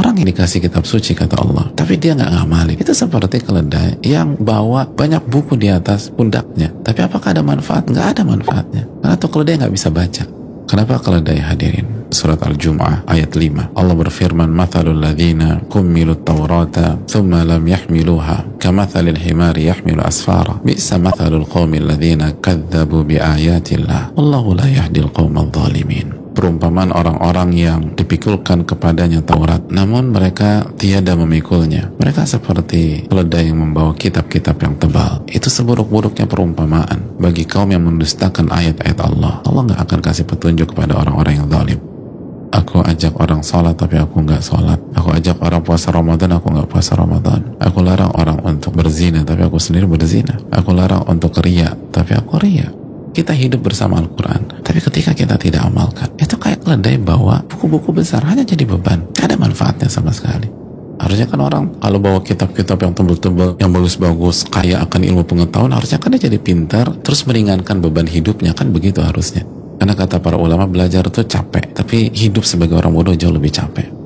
orang yang dikasih kitab suci kata Allah tapi dia nggak ngamalin itu seperti keledai yang bawa banyak buku di atas pundaknya tapi apakah ada manfaat nggak ada manfaatnya karena tuh keledai nggak bisa baca Kenapa keledai hadirin? Surat Al-Jum'ah ayat 5. Allah berfirman, "Mathalul ladzina kummilu taurata thumma lam yahmiluha kamathalil himari yahmilu asfara. Bi'sa mathalul qaumil ladzina kadzabu biayatillah. Wallahu la yahdil qaumadh dhalimin." Perumpamaan orang-orang yang dipikulkan kepadanya Taurat. Namun mereka tiada memikulnya. Mereka seperti keledai yang membawa kitab-kitab yang tebal. Itu seburuk-buruknya perumpamaan bagi kaum yang mendustakan ayat-ayat Allah. Allah nggak akan kasih petunjuk kepada orang-orang yang zalim. Aku ajak orang sholat tapi aku nggak sholat. Aku ajak orang puasa Ramadan, aku nggak puasa Ramadan. Aku larang orang untuk berzina tapi aku sendiri berzina. Aku larang untuk ria tapi aku ria kita hidup bersama Al-Quran tapi ketika kita tidak amalkan itu kayak keledai bawa buku-buku besar hanya jadi beban. Gak ada manfaatnya sama sekali. Harusnya kan orang kalau bawa kitab-kitab yang tebel-tebel yang bagus-bagus kaya akan ilmu pengetahuan harusnya kan dia jadi pintar terus meringankan beban hidupnya kan begitu harusnya. Karena kata para ulama belajar itu capek tapi hidup sebagai orang bodoh jauh lebih capek